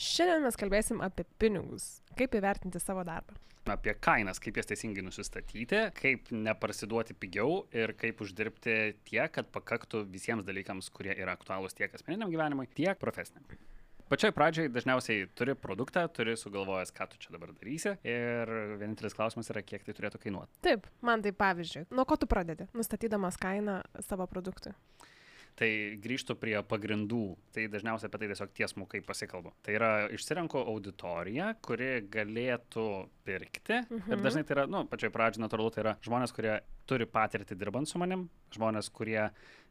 Šiandien mes kalbėsim apie pinigus, kaip įvertinti savo darbą. Apie kainas, kaip jas teisingai nusistatyti, kaip neparsiduoti pigiau ir kaip uždirbti tiek, kad pakaktų visiems dalykams, kurie yra aktualūs tiek asmeniniam gyvenimui, tiek profesiniam. Pačioj pradžioj dažniausiai turi produktą, turi sugalvojęs, ką tu čia dabar darysi ir vienintelis klausimas yra, kiek tai turėtų kainuoti. Taip, man tai pavyzdžiui, nuo ko tu pradedi, nustatydamas kainą savo produktui? Tai grįžtų prie pagrindų, tai dažniausiai apie tai tiesiog tiesmukai pasikalbu. Tai yra išsirenku auditoriją, kuri galėtų pirkti. Mhm. Ir dažnai tai yra, nu, pačioj pradžioje natūralu, tai yra žmonės, kurie turi patirtį dirbant su manim, žmonės, kurie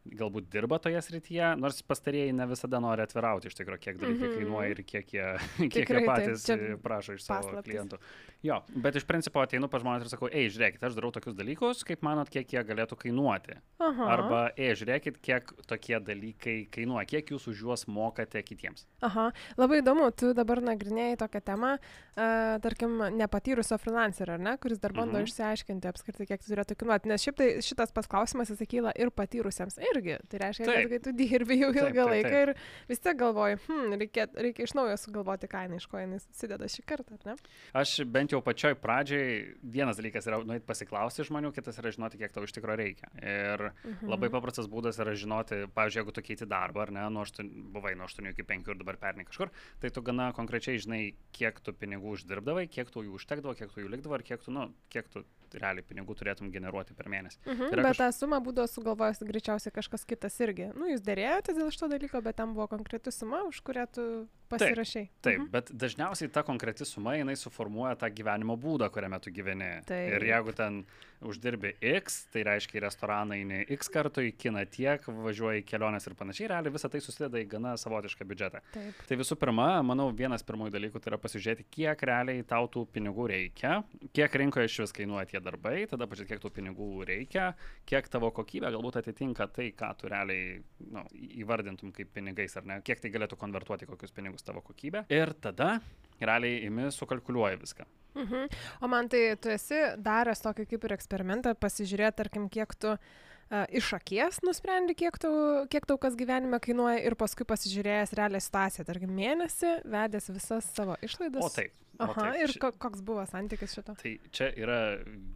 galbūt dirba toje srityje, nors pastarieji ne visada nori atvirauti iš tikrųjų, kiek dalykai mm -hmm. kainuoja ir kiek jie, kiek Tikrai, jie patys taip, prašo iš savo paslaptis. klientų. Jo, bet iš principo ateinu pas žmonės ir sakau, ei, žiūrėkit, aš darau tokius dalykus, kaip manot, kiek jie galėtų kainuoti. Aha. Arba, ei, žiūrėkit, kiek tokie dalykai kainuoja, kiek jūs už juos mokate kitiems. Aha, labai įdomu, tu dabar nagrinėjai tokią temą, uh, tarkim, nepatyrusio freelancerio, ar ne, kuris dar bando Mhm. išsiaiškinti apskritai, kiek tai turėtų kainuoti. Nes šiaip tai šitas pats klausimas jis kyla ir patyrusiems irgi. Tai reiškia, kad Taip. kai tu dirbi jau ilgą taip, laiką taip. ir vis tiek galvoji, hm, reikia, reikia iš naujo sugalvoti kainą, iš ko jinai susideda šį kartą, ar ne? Aš bent jau pačioj pradžioj, vienas dalykas yra nueit pasiklausti žmonių, kitas yra žinoti, kiek tau iš tikrųjų reikia. Ir Mhm. labai paprastas būdas yra žinoti, pavyzdžiui, jeigu tu keiti darbą, ar ne, nuo 8, buvai nuo 8 iki 5 ir dabar perni kažkur, tai tu gana konkrečiai žinai, kiek tu pinigų uždirbdavai, kiek tu jų užtekdavo, kiek tu jų likdavo ir kiek tu, nu, kiek tu realiai pinigų turėtum generuoti per mėnesį. Mhm, yra bet kaž- tą sumą būdavo sugalvojęs greičiausiai kažkas kitas irgi. Nu, jūs dėrėjote dėl šito dalyko, bet tam buvo konkreti suma, už kurią tu pasirašai. Taip, Mhm. bet dažniausiai ta konkreti suma, jinai suformuoja tą gyvenimo būdą, kuriame tu gyveni. Taip. Ir jeigu ten uždirbi X, tai reiškia į restoraną eini X kartų, į kiną tiek, važiuoji į keliones ir panašiai, realiai visą tai susideda į gana savotišką biudžetą. Taip. Tai visų pirma, manau, vienas pirmųjų dalykų tai yra pasižiūrėti, kiek realiai tau tų pinigų reikia, kiek rinkoje iš vis kainuoja tie darbai, tada pažiūrėti, kiek tų pinigų reikia, kiek tavo kokybė galbūt atitinka tai, ką tu realiai nu, įvardintum kaip pinigais ar ne, kiek tai galėtų konvertuoti kokius pinigus tavo kokybė. Ir tada realiai imi sukalkuliuoji viską. Mhm. O man tai tu esi daręs tokį kaip ir eksperimentą, pasižiūrėti, tarkim, kiek tu uh, iš akies nusprendi, kiek tau, kiek tau kas gyvenime kainuoja ir paskui pasižiūrėjęs realią situaciją, tarkim, mėnesį, vedęs visas savo išlaidas. O taip. Aha, taip. ir koks buvo santykis šito? Tai čia yra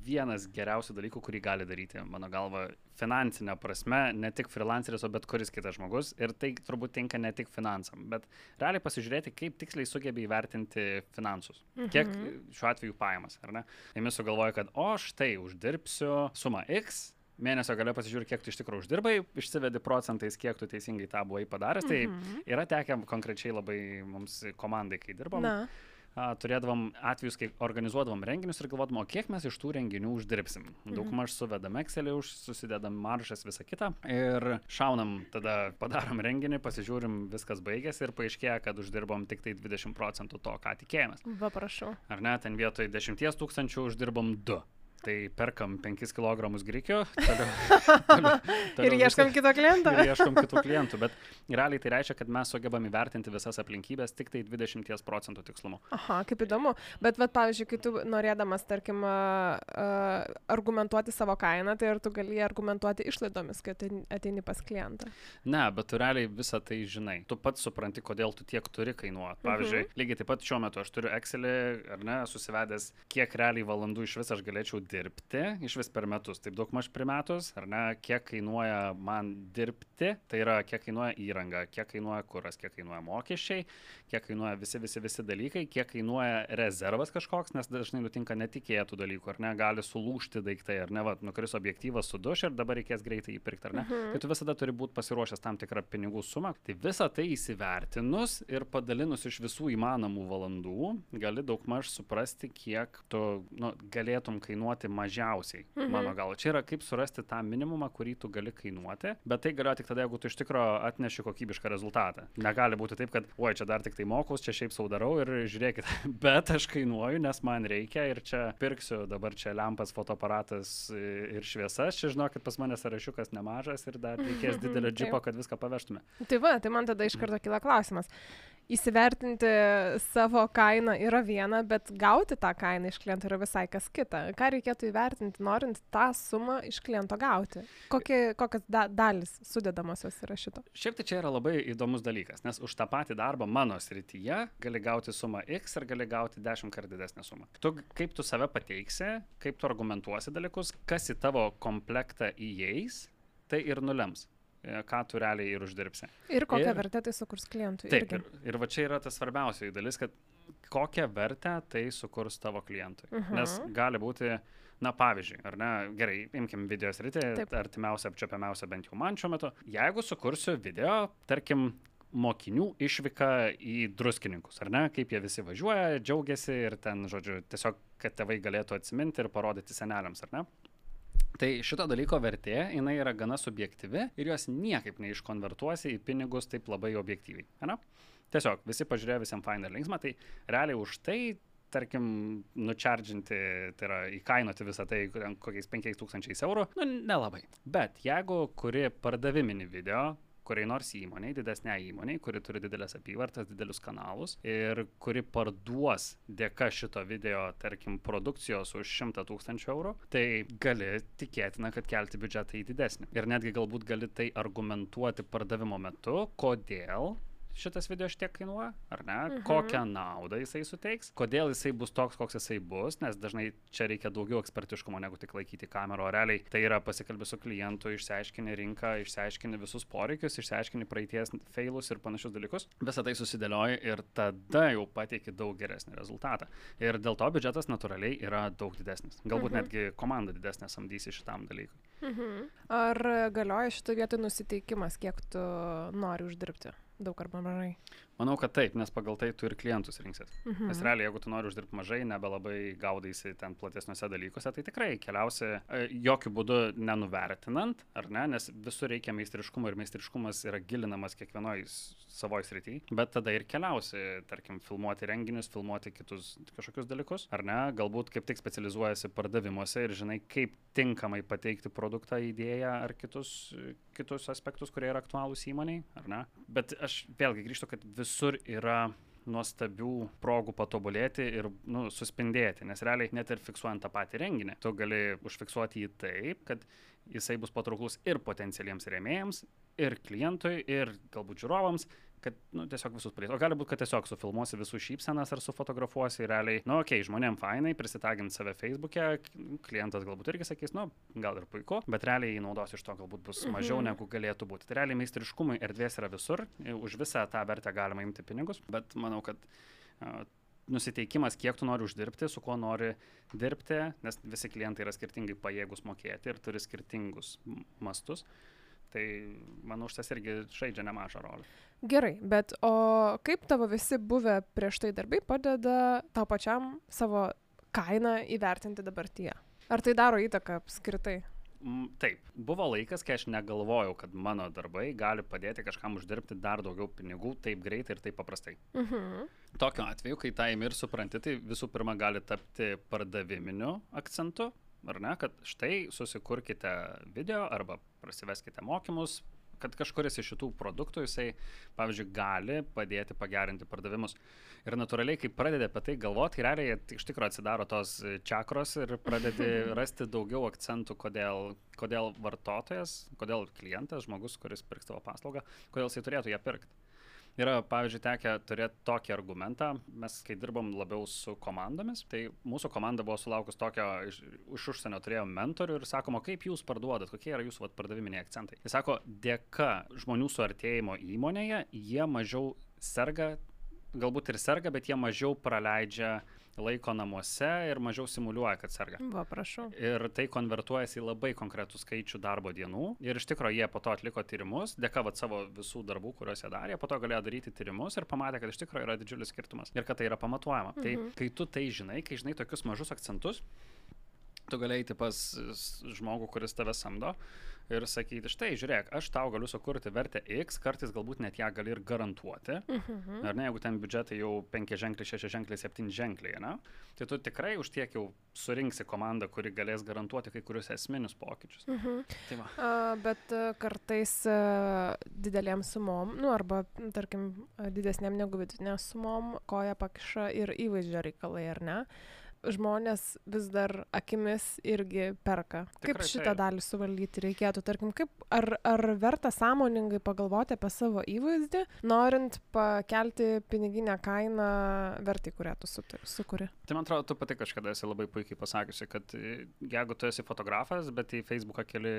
vienas geriausių dalykų, kurį gali daryti, mano galva, finansinė prasme, ne tik freelanceris, o bet kuris kitas žmogus. Ir tai turbūt tinka ne tik finansam, bet realiai pasižiūrėti, kaip tiksliai sugebi įvertinti finansus. Kiek Mhm. šiuo atveju pajamas, ar ne? Jame sugalvoja, kad o štai uždirbsiu sumą X. Mėnesio gale pasižiūrė, kiek tu iš tikrųjų uždirbai, išsivedi procentais, kiek tu teisingai tą buvai padaręs. Tai Mhm. yra tekę konkrečiai labai mums komandai, kai dirbom Na, turėdavom atvejus, kai organizuodavom renginius ir galvodavom, o kiek mes iš tų renginių uždirbsim. Daugmaž suvedam Excelį, už, susidedam maržas, visą kitą ir šaunam, tada padarom renginį, pasižiūrim, viskas baigėsi ir paaiškėja, kad uždirbom tik tai 20 procentų to, ką tikėjomės. va prašau. Ar ne, ten vietoj 10 tūkstančių uždirbom 2. Tai perkam 5 kg grikio, toliau, toliau, Ir toliau ieškam viską- kito kliento. ir ieškom kitų klientų, bet realiai tai reiškia, kad mes sugebam įvertinti visas aplinkybės tik tai 20 procentų tikslumu. Aha, kaip įdomu. Bet, vat, pavyzdžiui, kai tu norėdamas, tarkim, argumentuoti savo kainą, tai ar tu gali argumentuoti išlaidomis, kad ateini- pas klientą? Ne, bet tu realiai visą tai žinai. Tu pats supranti, kodėl tu tiek turi kainuoti. Pavyzdžiui, Mhm. lygiai taip pat šiuo metu aš turiu Excelį, ar ne, susivedęs, kiek realiai valandų iš vis aš galėčiau dirbti, iš vis per metus. Taip daug maž per metus, ar ne, kiek kainuoja man dirbti, tai yra kiek kainuoja įranga, kiek kainuoja kuras, kiek kainuoja mokesčiai, kiek kainuoja visi, visi, visi dalykai, kiek kainuoja rezervas kažkoks, nes dažnai nutinka netikėtų dalykų, ar ne, gali sulūšti daiktai, ar ne, va, nukris objektyvas suduš ir dabar reikės greitai jį pirkti, ar ne. Mhm. Tai tu visada turi būti pasiruošęs tam tikrą pinigų sumą. Tai visą tai įsivertinus ir padalinus iš visų įmanomų valandų, gali daugmaž suprasti, kiek tu nu, galėtum kainuoti mažiausiai. Mhm. Mano gal. Čia yra kaip surasti tą minimumą, kurį tu gali kainuoti, bet tai galioja tik tada, jeigu tu iš tikrųjų atneši kokybišką rezultatą. Negali būti taip, kad, oi, čia dar tik tai mokaus, čia šiaip sau darau ir žiūrėkit, bet aš kainuoju, nes man reikia ir čia pirksiu dabar čia lempas, fotoaparatas ir šviesas. Čia žinokit, pas mane sąrašiukas nemažas ir dar reikės didelio džipo, kad viską pavežtume. Tai va, tai man tada iš karto kyla klausimas. Įsivertinti savo kainą yra viena, bet gauti tą kainą iš kliento yra visai kas kita. Ką reikėtų įvertinti, norint tą sumą iš kliento gauti? Kokie, kokios da, dalis sudėdamosios yra šito? Šiaip tai čia yra labai įdomus dalykas, nes už tą patį darbą mano srityje gali gauti sumą X ir gali gauti 10 kart didesnę sumą. Tu, kaip tu save pateiksi, kaip tu argumentuosi dalykus, kas į tavo komplektą įeis, tai ir nulems ką tu realiai ir uždirbsi. Ir kokią ir, vertę tai sukurs klientui. Taip, irgi. ir, ir va čia yra tas svarbiausioji dalis, kad kokią vertę tai sukurs tavo klientui. Uh -huh. Nes gali būti, na pavyzdžiui, ar ne, gerai, imkim video sritį, artimiausia, apčiopiamiausia bent jau man šiuo metu. Jeigu sukursiu video, tarkim, mokinių išvyka į druskininkus, ar ne, kaip jie visi važiuoja, džiaugiasi ir ten, žodžiu, tiesiog, kad tėvai galėtų atsiminti ir parodyti seneliams, ar ne. Tai šito dalyko vertė, jinai yra gana subjektyvi ir jos niekaip neiškonvertuosi į pinigus taip labai objektyviai. Ne? Tiesiog visi pažiūrėjo visiems fainai ir linksma, tai realiai už tai, tarkim, nučardžinti, tai yra įkainuoti visą tai kokiais 5000 eurų, nu nelabai. Bet jeigu kuri pardaviminį video, kuriai nors įmoniai, didesniai įmoniai, kuri turi didelės apyvartas, didelius kanalus ir kuri parduos dėka šito video, tarkim, produkcijos už 100 tūkstančių eurų, tai gali tikėtina, kad kelti biudžetą į didesnį. Ir netgi galbūt gali tai argumentuoti pardavimo metu, kodėl šitas video šiek tiek kainuoja, ar ne, mhm. kokią naudą jisai suteiks, kodėl jisai bus toks, koks jisai bus, nes dažnai čia reikia daugiau ekspertiškumo negu tik laikyti kamerą, o realiai tai yra pasikalbė su klientu, išsiaiškini rinką, išsiaiškini visus poreikius, išsiaiškini praeities failus ir panašius dalykus, visą tai susidėlioji ir tada jau pateiki daug geresnį rezultatą. Ir dėl to biudžetas natūraliai yra daug didesnis. Galbūt mhm. netgi komanda didesnė samdysi šitam dalykui. Mhm. Ar galioja šitoje vietoje nusiteikimas, kiek tu nori uždirbti? Daug arba mažai? Manau, kad taip, nes pagal tai tu ir klientus rinksit. Mhm. Nes realiai, jeigu tu nori uždirbti mažai, nebelabai gaudaisi ten platesniuose dalykuose, tai tikrai keliausi e, jokių būdų nenuvertinant, ar ne, nes visur reikia meistriškumo ir meistriškumas yra gilinamas kiekvienoj savoje srityje, bet tada ir keliausi, tarkim, filmuoti renginius, filmuoti kitus kažkokius dalykus, ar ne, galbūt kaip tik specializuojasi pardavimuose ir žinai, kaip tinkamai pateikti produktą, idėją ar kitus, kitus aspektus, kurie yra aktualūs įmoniai, ar ne. Bet aš vėlgi grįžtu, kad visur yra nuostabių progų patobulėti ir nu, suspindėti, nes realiai net ir fiksuojant tą patį renginį, tu gali užfiksuoti jį taip, kad jisai bus patrauklus ir potencialiems rėmėjams, ir klientui, ir galbūt žiūrovams, kad nu, tiesiog visus palies. O gali būti, kad tiesiog sufilmuosi visų šypsenas ar sufotografuosi realiai, nu, okei, okay, žmonėm fainai, prisitagint save Facebook'e, klientas galbūt irgi sakys, nu, gal ir puiku, bet realiai naudos iš to galbūt bus mažiau mhm. negu galėtų būti. Tai realiai meistriškumui erdvės yra visur, už visą tą vertę galima imti pinigus, bet manau, kad uh, nusiteikimas, kiek tu nori uždirbti, su kuo nori dirbti, nes visi klientai yra skirtingai pajėgus mokėti ir turi skirtingus mastus. Tai manau, šitas irgi žaidžia nemažą rolę. Gerai, bet o kaip tavo visi buvę prieš tai darbai padeda tau pačiam savo kainą įvertinti dabartyje? Ar tai daro įtaką apskritai? Taip, buvo laikas, kai aš negalvojau, kad mano darbai gali padėti kažkam uždirbti dar daugiau pinigų taip greitai ir taip paprastai. Uh mhm. -huh. Tokiu atveju, kai tai ir supranti, tai visų pirma gali tapti pardaviminiu akcentu, ar ne, kad štai susikurkite video arba prasiveskite mokymus, kad kažkuris iš šitų produktų jisai, pavyzdžiui, gali padėti pagerinti pardavimus. Ir natūraliai, kai pradedi apie tai galvoti, tai realiai iš tikrųjų atsidaro tos čakros ir pradedi rasti daugiau akcentų, kodėl, kodėl vartotojas, kodėl klientas, žmogus, kuris pirks tavo paslaugą, kodėl jisai turėtų ją pirkti. Yra, pavyzdžiui, tekę turėti tokį argumentą, mes kai dirbom labiau su komandomis, tai mūsų komanda buvo sulaukus tokio, iš, iš užsienio turėjom mentorių ir sakoma, kaip jūs parduodat, kokie yra jūsų vat, pardaviminiai akcentai. Jis sako, dėka žmonių suartėjimo įmonėje, jie mažiau serga, galbūt ir serga, bet jie mažiau praleidžia uh, laiko namuose ir mažiau simuliuoja, kad serga. Va, prašau. Ir tai konvertuojasi į labai konkretų skaičių darbo dienų. Ir iš tikrųjų jie po to atliko tyrimus, dėka vat, savo visų darbų, kuriuos jie darė, po to galėjo daryti tyrimus ir pamatė, kad iš tikrųjų yra didžiulis skirtumas ir kad tai yra pamatuojama. Tai mhm. Tai kai tu tai žinai, kai žinai tokius mažus akcentus, tu galėjai pas žmogų, kuris tave samdo ir sakyti, štai, žiūrėk, aš tau galiu sukurti vertę X, kartais galbūt net ją gali ir garantuoti. Mhm. Ar ne, jeigu ten biudžetai jau 5 ženkliai, 6 ženkliai, 7 ženkliai, ne, tai tu tikrai už tiek jau surinksi komandą, kuri galės garantuoti kai kurius esminius pokyčius. Mhm. Tai va. A, bet kartais a, didelėm sumom, nu arba, tarkim, didesnėm negu vidutinėm sumom, koja pakiša ir įvaizdžio reikalai, ar ne? Žmonės vis dar akimis irgi perka. Tikrai, kaip šitą taip. dalį suvaldyti reikėtų, tarkim, kaip, ar, ar verta sąmoningai pagalvoti apie savo įvaizdį, norint pakelti piniginę kainą vertį, kurią tu sukuri? Tai man atrodo, tu pati kažkada esi labai puikiai pasakiusi, kad e, jeigu tu esi fotografas, bet į Facebooką keli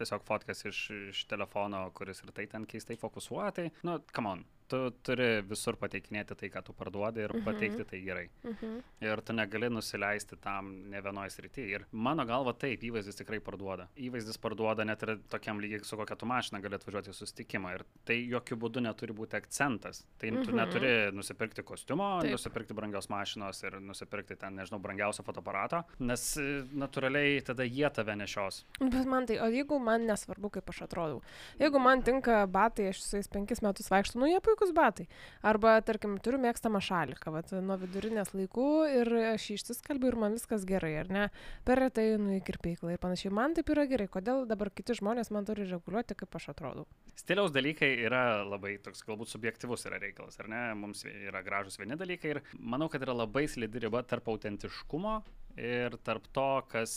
tiesiog fotkas iš, iš telefono, kuris ir tai ten keistai fokusuoja, tai, nu, come on, tu turi visur pateikinėti tai, ką tu parduodi ir mhm. pateikti tai gerai. Mhm. Ir tu negali nusileisti tam ne vienoje srityje. Ir mano galva taip, įvaizdis tikrai parduoda. Įvaizdis parduoda net ir tokiam lygiai, su kokia tu mašina gali atvažiuoti į susitikimą. Ir tai jokių būdų neturi būti akcentas. Tai mhm. tu neturi nusipirkti kostiumo, taip. nusipirkti brangios mašinos ir nusipirkti ten, nežinau, brangiausio fotoaparato, nes e, natūraliai tada jie tave nešios. Bet man tai, o jeigu man nesvarbu, kaip aš atrodau, jeigu man tinka batai, aš su jais penkis metus vaikštų, nu jie puikiai puikūs batai. Arba, tarkim, turiu mėgstamą šaliką, vat, nuo vidurinės laikų ir aš išsiskalbiu ir man viskas gerai, ar ne? Per retai nu į kirpyklą ir panašiai. Man taip yra gerai, kodėl dabar kiti žmonės man turi reguliuoti, kaip aš atrodau. Stiliaus dalykai yra labai toks galbūt subjektivus yra reikalas, ar ne? Mums yra gražus vieni dalykai ir manau, kad yra labai slidi riba tarp autentiškumo ir tarp to, kas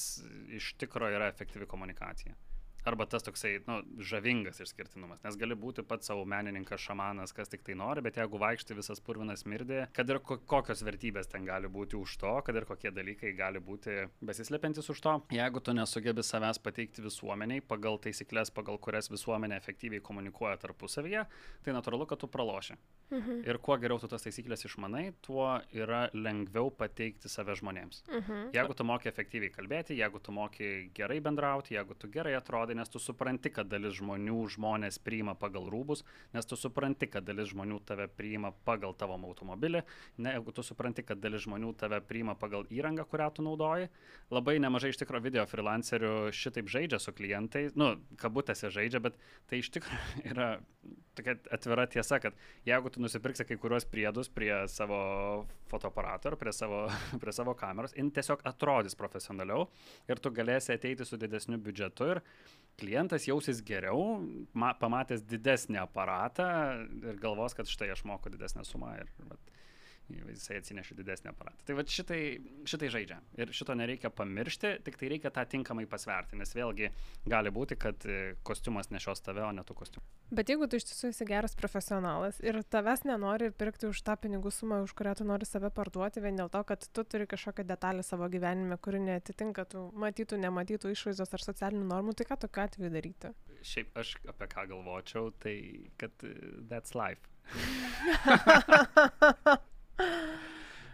iš tikrųjų yra efektyvi komunikacija. Arba tas toksai, nu, žavingas išskirtinumas, nes gali būti pats savo menininkas, šamanas, kas tik tai nori, bet jeigu vaikštai visas purvinas mirdė, kad ir kokios vertybės ten gali būti už to, kad ir kokie dalykai gali būti besislepiantis už to, jeigu tu nesugebi savęs pateikti visuomeniai pagal taisyklės, pagal kurias visuomenė efektyviai komunikuoja tarpusavyje, tai natūralu, kad tu praloši. Mhm. Ir kuo geriau tu tas taisyklės išmanai, tuo yra lengviau pateikti save žmonėms. Mhm. Jeigu tu moki efektyviai kalbėti, jeigu tu moki gerai bendrauti, jeigu tu gerai atrodai, tai nes tu supranti, kad dalis žmonių žmonės priima pagal rūbus, nes tu supranti, kad dalis žmonių tave priima pagal tavo automobilį, ne, jeigu tu supranti, kad dalis žmonių tave priima pagal įrangą, kurią tu naudoji. Labai nemažai iš tikrųjų video freelancerių šitaip žaidžia su klientais, nu, kabutėse žaidžia, bet tai iš tikrųjų yra tokia atvira tiesa, kad jeigu tu nusipirksi kai kuriuos priedus prie savo fotoaparato ar prie savo, prie savo kameros, jin tiesiog atrodys profesionaliau ir tu galėsi ateiti su didesniu biudžetu ir klientas jausis geriau, ma, pamatęs didesnį aparatą ir galvos, kad štai aš moku didesnę sumą ir vat, jisai atsinešė didesnį aparatą. Tai va šitai, šitai žaidžia. Ir šito nereikia pamiršti, tik tai reikia tą tinkamai pasverti, nes vėlgi gali būti, kad e, kostiumas nešios tave, o ne tu kostiumas. Bet jeigu tu iš tiesų esi geras profesionalas ir tavęs nenori pirkti už tą pinigų sumą, už kurią tu nori save parduoti, vien dėl to, kad tu turi kažkokią detalę savo gyvenime, kuri netitinka tų matytų, nematytų išvaizdos ar socialinių normų, tai ką tokiu atveju daryti? Šiaip aš apie ką galvočiau, tai kad e, that's life.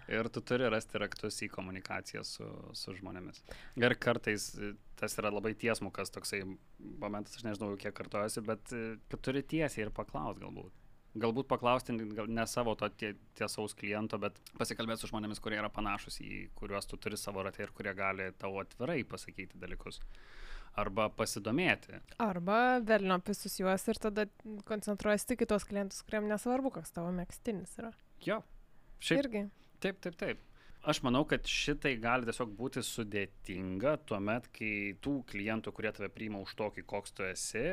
Ir tu turi rasti raktus į komunikaciją su, su žmonėmis. Ir kartais e, tas yra labai tiesmukas toksai momentas, aš nežinau, kiek kartuojasi, bet e, tu turi tiesiai ir paklausti galbūt. Galbūt paklausti gal ne savo to tie, tiesaus kliento, bet pasikalbėti su žmonėmis, kurie yra panašus į kuriuos tu turi savo ratę ir kurie gali tavo atvirai pasakyti dalykus arba pasidomėti. Arba velniopisus juos ir tada koncentruojasi tik į tos klientus, kuriem nesvarbu, koks tavo mėgstinis yra. Jo. Šiaip, Irgi. Taip, taip, taip. Aš manau, kad šitai gali tiesiog būti sudėtinga tuo met, kai tų klientų, kurie tave priima už tokį, koks tu esi,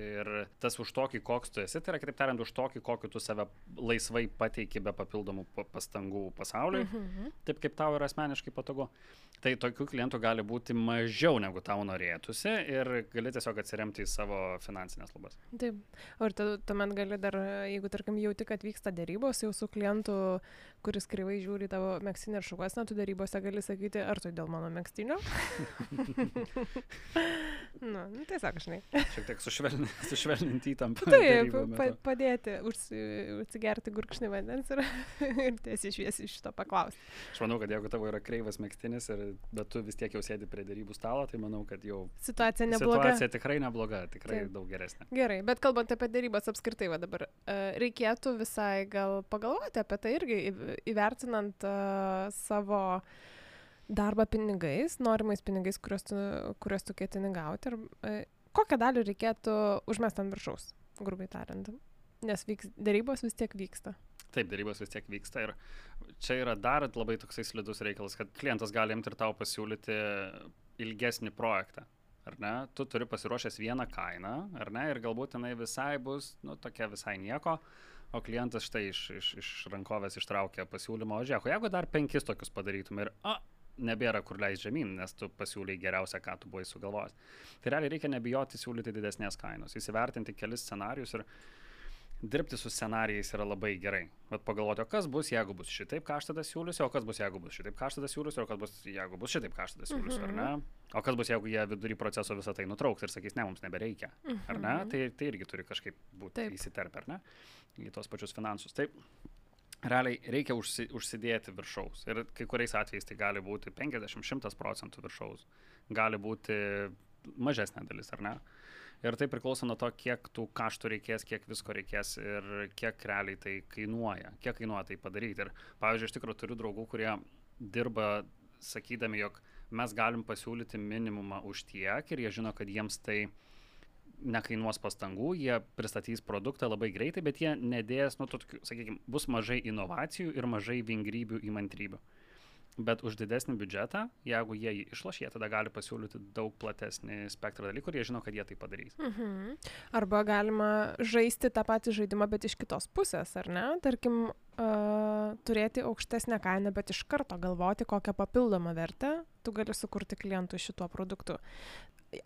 ir tas už tokį, koks tu esi, tai yra, kitaip tariant, už tokį, kokį tu save laisvai pateiki be papildomų pastangų pasauliui, mhm. taip kaip tau yra asmeniškai patogu. Tai tokių klientų gali būti mažiau negu tau norėtųsi ir gali tiesiog atsiremti į savo finansinės lubas. Taip. O ir tuomet gali dar, jeigu tarkim jauti, kad vyksta dėrybos jau su klientu, kuris kreivai žiūri tavo mėgsinį ir šukas, na, tu dėrybose gali sakyti, ar tai dėl mano mėgstinio? nu, nu, tiesiog, žinai. Šiek tiek sušvelninti, sušvelninti įtampą. Taip, pa, padėti, užsi, užsigerti gurkšnį vandens ir, ir tiesiai šviesiai šito paklausti. Aš manau, kad jeigu tavo yra kreivas mėgstinis, ir, bet tu vis tiek jau sėdi prie dėrybų stalo, tai manau, kad jau... Situacija nebloga. Situacija tikrai nebloga, tikrai Taip. daug geresnė. Gerai, bet kalbant apie dėrybas apskritai, va dabar, reikėtų visai gal pagalvoti apie tai irgi įvertinant uh, savo darbą pinigais, norimais pinigais, kuriuos tu, kuriuos tu ketini gauti. Ir, e, kokią dalį reikėtų užmest ant viršaus, grubiai tariant? Nes vyks, dėrybos vis tiek vyksta. Taip, darybos vis tiek vyksta ir čia yra dar labai toksai slidus reikalas, kad klientas gali imti ir tau pasiūlyti ilgesnį projektą. Ar ne? Tu turi pasiruošęs vieną kainą, ar ne? Ir galbūt jinai visai bus, nu, tokia visai nieko, o klientas štai iš, iš, iš rankovės ištraukia pasiūlymą, o žiūrėk, jeigu dar penkis tokius padarytum ir, a, nebėra kur leis žemyn, nes tu pasiūlyi geriausią, ką tu buvai sugalvojęs. Tai realiai reikia nebijoti siūlyti didesnės kainos, įsivertinti kelis scenarius ir dirbti su scenarijais yra labai gerai. Vat pagalvoti, o kas bus, jeigu bus šitaip, ką aš tada siūlysiu, o kas bus, jeigu bus šitaip, ką aš tada siūlysiu, o kas bus, jeigu bus šitaip, ką aš tada siūlysiu, ar ne? Mhm. O kas bus, jeigu jie vidury proceso visą tai nutrauks ir sakys, ne, mums nebereikia, ar ne? Tai, tai irgi turi kažkaip būti įsiterpę, ar ne? Į tos pačius finansus. Taip, realiai reikia užsi, užsidėti viršaus. Ir kai kuriais atvejais tai gali būti 50-100 procentų viršaus, gali būti mažesnė dalis, ar ne? Ir tai priklauso nuo to, kiek tų kaštų reikės, kiek visko reikės ir kiek realiai tai kainuoja, kiek kainuoja tai padaryti. Ir, pavyzdžiui, iš tikrųjų turiu draugų, kurie dirba sakydami, jog mes galim pasiūlyti minimumą už tiek ir jie žino, kad jiems tai nekainuos pastangų, jie pristatys produktą labai greitai, bet jie nedės, nu, tokių, sakykime, bus mažai inovacijų ir mažai vingrybių įmantrybių. Bet už didesnį biudžetą, jeigu jie jį išloš, jie tada gali pasiūlyti daug platesnį spektrą dalykų ir jie žino, kad jie tai padarys. Mhm. Arba galima žaisti tą patį žaidimą, bet iš kitos pusės, ar ne? Tarkim, uh, turėti aukštesnę kainą, bet iš karto galvoti, kokią papildomą vertę tu gali sukurti klientui šituo produktu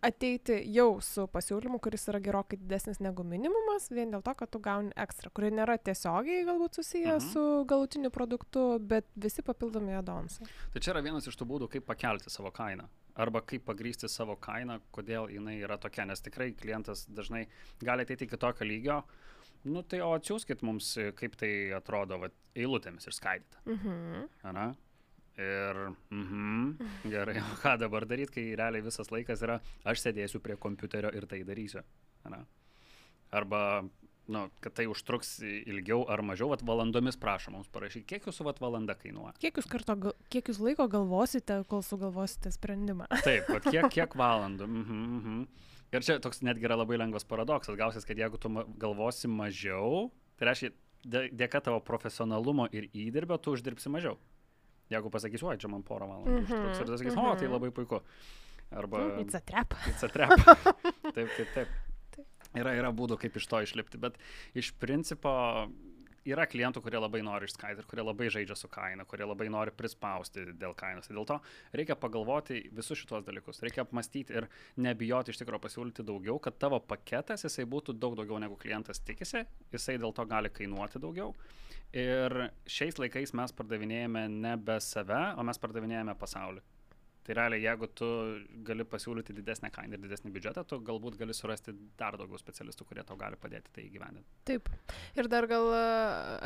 ateiti jau su pasiūlymu, kuris yra gerokai didesnis negu minimumas, vien dėl to, kad tu gauni ekstra, kurie nėra tiesiogiai galbūt susiję mhm. su galutiniu produktu, bet visi papildomi adonsai. Tai čia yra vienas iš tų būdų, kaip pakelti savo kainą. Arba kaip pagrysti savo kainą, kodėl jinai yra tokia, nes tikrai klientas dažnai gali ateiti iki tokio lygio, nu tai o atsiųskit mums, kaip tai atrodo, va, eilutėmis ir skaidyta. Mhm. Ana? Ir, mhm, gerai, o ką dabar daryti, kai realiai visas laikas yra, aš sėdėsiu prie kompiuterio ir tai darysiu. Ne? Arba, nu, kad tai užtruks ilgiau ar mažiau, vat valandomis prašom mums parašyti, kiek jūsų vat valanda kainuoja. Kiek jūs, karto, kiek jūs laiko galvosite, kol sugalvosite sprendimą. Taip, vat kiek, kiek valandų. Mhm, mhm. Ir čia toks netgi yra labai lengvas paradoksas. Gausis, kad jeigu tu galvosi mažiau, tai reiškia, dėka tavo profesionalumo ir įdirbio tu uždirbsi mažiau. Jeigu pasakysiu, oi, čia man porą valandų mm -hmm. užtruks, ir tu sakys, mm -hmm. o, tai mhm. labai puiku. Arba... It's a trap. It's a trap. taip, taip, taip. Yra, yra būdų, kaip iš to išlipti, bet iš principo yra klientų, kurie labai nori išskaidyti ir kurie labai žaidžia su kaina, kurie labai nori prispausti dėl kainos. Dėl to reikia pagalvoti visus šitos dalykus, reikia apmastyti ir nebijoti iš tikrųjų pasiūlyti daugiau, kad tavo paketas jisai būtų daug daugiau negu klientas tikisi, jisai dėl to gali kainuoti daugiau. Ir šiais laikais mes pardavinėjame nebe save, o mes pardavinėjame pasaulį. Tai realiai, jeigu tu gali pasiūlyti didesnę kainą ir didesnį biudžetą, tu galbūt gali surasti dar daugiau specialistų, kurie tau gali padėti tai įgyvendinti. Taip. Ir dar gal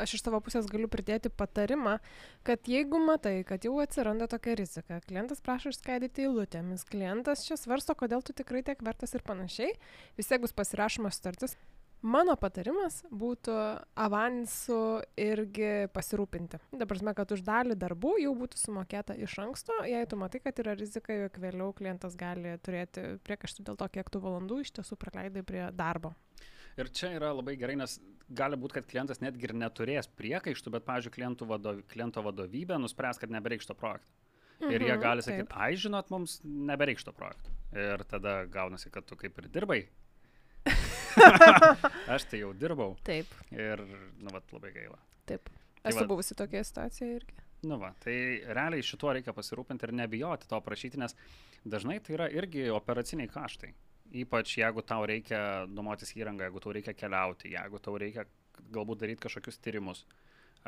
aš iš tavo pusės galiu pridėti patarimą, kad jeigu matai, kad jau atsiranda tokia rizika, klientas prašo išskaidyti eilutėmis, klientas čia svarsto, kodėl tu tikrai tiek vertas ir panašiai, vis tiek bus pasirašomas sutartis, Mano patarimas būtų avansu irgi pasirūpinti. Dabar, žinoma, kad už dalį darbų jau būtų sumokėta iš anksto, jei tu matai, kad yra rizika, jog vėliau klientas gali turėti priekaištų dėl to, kiek tų valandų iš tiesų praleidai prie darbo. Ir čia yra labai gerai, nes gali būti, kad klientas netgi ir neturės priekaištų, bet, pavyzdžiui, vadov, kliento vadovybė nuspręs, kad nebereikš to projekto. Mhm, ir jie mhm, gali sakyti, ai žinot, mums nebereikš to projekto. Ir tada gaunasi, kad tu kaip ir dirbai aš tai jau dirbau. Taip. Ir, nu, vat, labai gaila. Taip. Tai Esu tai buvusi tokia situacija irgi. Nu, va, tai realiai šituo reikia pasirūpinti ir nebijoti to prašyti, nes dažnai tai yra irgi operaciniai kaštai. Ypač jeigu tau reikia nuomotis įrangą, jeigu tau reikia keliauti, jeigu tau reikia galbūt daryti kažkokius tyrimus,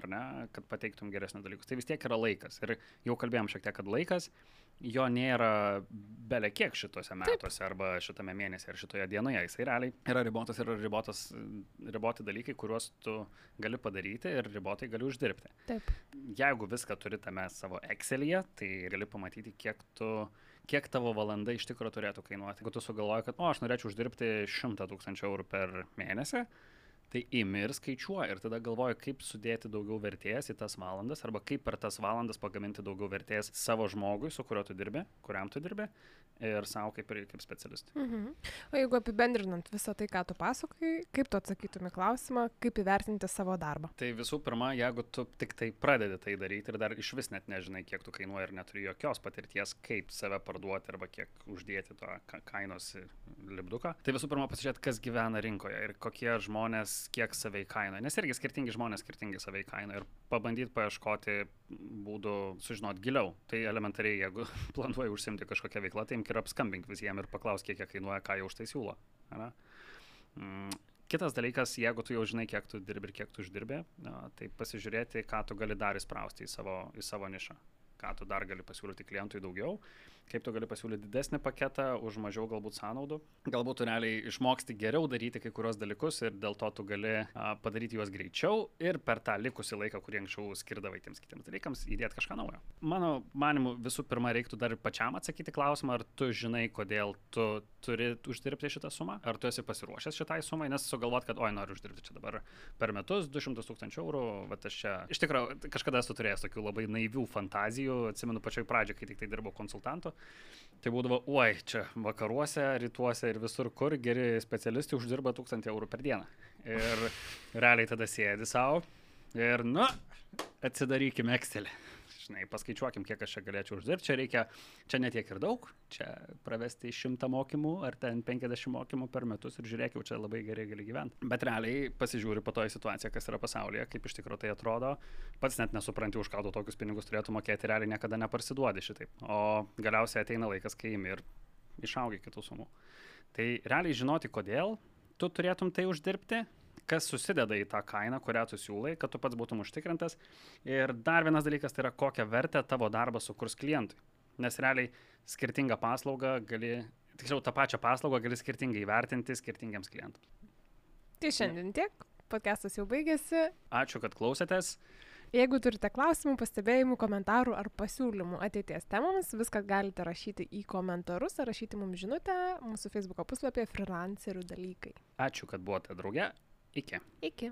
ar ne, kad pateiktum geresnius dalykus. Tai vis tiek yra laikas. Ir jau kalbėjom šiek tiek, kad laikas jo nėra belė kiek šituose metuose Taip. arba šitame mėnesyje ar šitoje dienoje. Jisai realiai yra ribotas ir ribotas, riboti dalykai, kuriuos tu gali padaryti ir ribotai gali uždirbti. Taip. Jeigu viską turi tame savo Excel'yje, tai gali pamatyti, kiek tu kiek tavo valanda iš tikrųjų turėtų kainuoti. Jeigu tu sugalvoji, kad, o, aš norėčiau uždirbti 100 tūkstančių eurų per mėnesį, Tai imi ir skaičiuoji ir tada galvoji, kaip sudėti daugiau vertės į tas valandas arba kaip per tas valandas pagaminti daugiau vertės savo žmogui, su kuriuo tu dirbi, kuriam tu dirbi ir savo kaip kaip specialistui. Mhm. O jeigu apibendrinant visą tai, ką tu pasakai, kaip tu atsakytum į klausimą, kaip įvertinti savo darbą? Tai visų pirma, jeigu tu tik tai pradedi tai daryti ir dar iš vis net nežinai, kiek tu kainuoji ir neturi jokios patirties, kaip save parduoti arba kiek uždėti to kainos lipduką, tai visų pirma pasižiūrėti, kas gyvena rinkoje ir kokie žmonės kiek save įkainoja. Nes irgi skirtingi žmonės skirtingai save įkainoja ir pabandyti paieškoti būdų sužinoti giliau. Tai elementariai, jeigu planuoji užsimti kažkokią veiklą, tai imk ir apskambink visiems ir paklausk, kiek jie kainuoja, ką jie už tai siūlo. Ana? Mm. Kitas dalykas, jeigu tu jau žinai, kiek tu dirbi ir kiek tu uždirbi, tai pasižiūrėti, ką tu gali dar įsprausti į savo, į savo nišą, ką tu dar gali pasiūlyti klientui daugiau kaip tu gali pasiūlyti didesnį paketą už mažiau galbūt sąnaudų. Galbūt tu realiai išmoksti geriau daryti kai kurios dalykus ir dėl to tu gali padaryti juos greičiau ir per tą likusį laiką, kurį anksčiau skirdavai tiems kitiems dalykams, įdėti kažką naujo. Mano manimu, visų pirma, reiktų dar pačiam atsakyti klausimą, ar tu žinai, kodėl tu turi uždirbti šitą sumą, ar tu esi pasiruošęs šitai sumai, nes sugalvot, kad oi, noriu uždirbti čia dabar per metus 200 tūkstančių eurų, bet aš čia iš tikrųjų kažkada esu turėjęs tokių labai naivių fantazijų, atsimenu pačioj pradžioje, kai tik tai dirbau konsultantu, Tai būdavo, oi, čia vakaruose, rytuose ir visur, kur geri specialistai uždirba 1000 eurų per dieną. Ir realiai tada sėdi savo ir, nu, atsidarykime Excelį žinai, paskaičiuokim, kiek aš čia galėčiau uždirbti, čia reikia, čia netiek ir daug, čia pravesti 100 mokymų ar ten 50 mokymų per metus ir žiūrėk, jau čia labai gerai gali gyventi. Bet realiai pasižiūri po to į situaciją, kas yra pasaulyje, kaip iš tikrųjų tai atrodo, pats net nesupranti, už ką tu tokius pinigus turėtų mokėti, realiai niekada neparsiduodi šitaip. O galiausiai ateina laikas, kai imi ir išaugi kitų sumų. Tai realiai žinoti, kodėl tu turėtum tai uždirbti, kas susideda į tą kainą, kurią tu siūlai, kad tu pats būtum užtikrintas. Ir dar vienas dalykas tai yra, kokią vertę tavo darbas sukurs klientui. Nes realiai skirtingą paslaugą gali, tiksliau tą pačią paslaugą gali skirtingai įvertinti skirtingiams klientams. Tai šiandien tiek, podcastas jau baigėsi. Ačiū, kad klausėtės. Jeigu turite klausimų, pastebėjimų, komentarų ar pasiūlymų ateities temams, viską galite rašyti į komentarus ar rašyti mums žinutę mūsų Facebook puslapyje freelancerių dalykai. Ačiū, kad buvote drauge Iki. Iki.